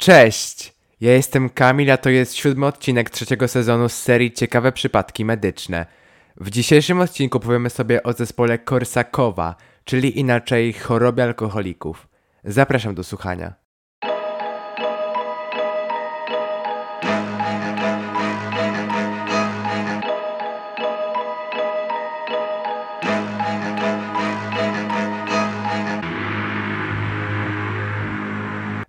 Cześć! Ja jestem Kamil, a to jest siódmy odcinek trzeciego sezonu z serii Ciekawe Przypadki Medyczne. W dzisiejszym odcinku powiemy sobie o zespole Korsakowa, czyli inaczej chorobie alkoholików. Zapraszam do słuchania.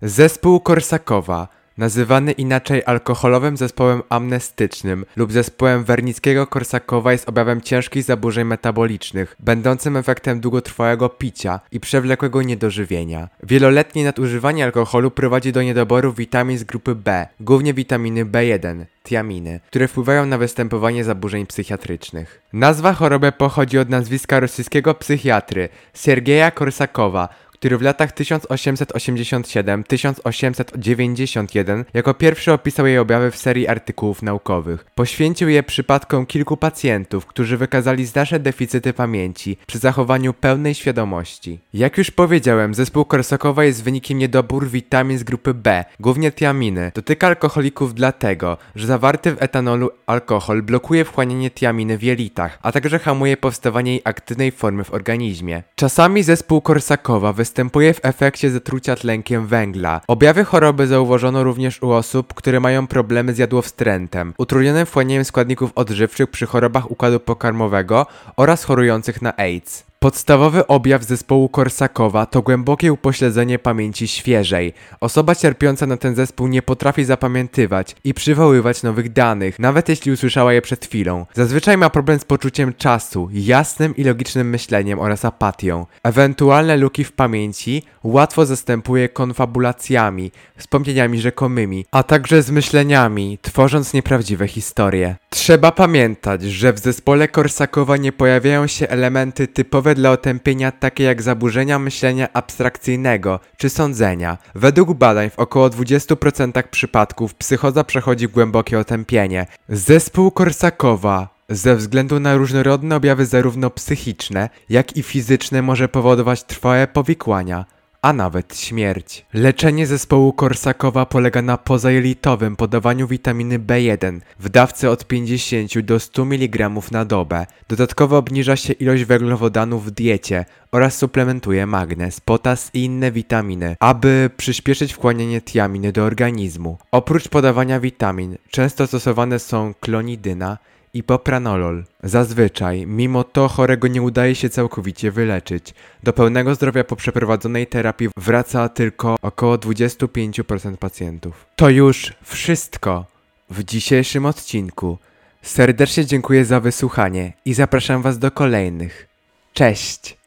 Zespół Korsakowa, nazywany inaczej alkoholowym zespołem amnestycznym lub zespołem Wernickiego-Korsakowa jest objawem ciężkich zaburzeń metabolicznych, będącym efektem długotrwałego picia i przewlekłego niedożywienia. Wieloletnie nadużywanie alkoholu prowadzi do niedoboru witamin z grupy B, głównie witaminy B1, tiaminy, które wpływają na występowanie zaburzeń psychiatrycznych. Nazwa choroby pochodzi od nazwiska rosyjskiego psychiatry Siergieja Korsakowa, który w latach 1887-1891 jako pierwszy opisał jej objawy w serii artykułów naukowych. Poświęcił je przypadkom kilku pacjentów, którzy wykazali znaczne deficyty pamięci przy zachowaniu pełnej świadomości. Jak już powiedziałem, zespół Korsakowa jest wynikiem niedobór witamin z grupy B, głównie tiaminy. Dotyka alkoholików dlatego, że zawarty w etanolu alkohol blokuje wchłanianie tiaminy w jelitach, a także hamuje powstawanie jej aktywnej formy w organizmie. Czasami zespół Korsakowa występuje występuje w efekcie zatrucia tlenkiem węgla. Objawy choroby zauważono również u osób, które mają problemy z jadłowstrętem, utrudnionym wchłanianiem składników odżywczych przy chorobach układu pokarmowego oraz chorujących na AIDS. Podstawowy objaw zespołu Korsakowa to głębokie upośledzenie pamięci świeżej. Osoba cierpiąca na ten zespół nie potrafi zapamiętywać i przywoływać nowych danych, nawet jeśli usłyszała je przed chwilą. Zazwyczaj ma problem z poczuciem czasu, jasnym i logicznym myśleniem oraz apatią. Ewentualne luki w pamięci łatwo zastępuje konfabulacjami, wspomnieniami rzekomymi, a także z myśleniami, tworząc nieprawdziwe historie. Trzeba pamiętać, że w zespole Korsakowa nie pojawiają się elementy typowe dla otępienia takie jak zaburzenia myślenia abstrakcyjnego czy sądzenia. Według badań w około 20% przypadków psychoza przechodzi głębokie otępienie. Zespół Korsakowa ze względu na różnorodne objawy zarówno psychiczne, jak i fizyczne może powodować trwałe powikłania a nawet śmierć. Leczenie zespołu Korsakowa polega na pozajelitowym podawaniu witaminy B1 w dawce od 50 do 100 mg na dobę. Dodatkowo obniża się ilość węglowodanów w diecie oraz suplementuje magnez, potas i inne witaminy, aby przyspieszyć wchłanianie tiaminy do organizmu. Oprócz podawania witamin, często stosowane są klonidyna, i popranolol. Zazwyczaj, mimo to chorego nie udaje się całkowicie wyleczyć. Do pełnego zdrowia po przeprowadzonej terapii wraca tylko około 25% pacjentów. To już wszystko w dzisiejszym odcinku. Serdecznie dziękuję za wysłuchanie i zapraszam Was do kolejnych. Cześć!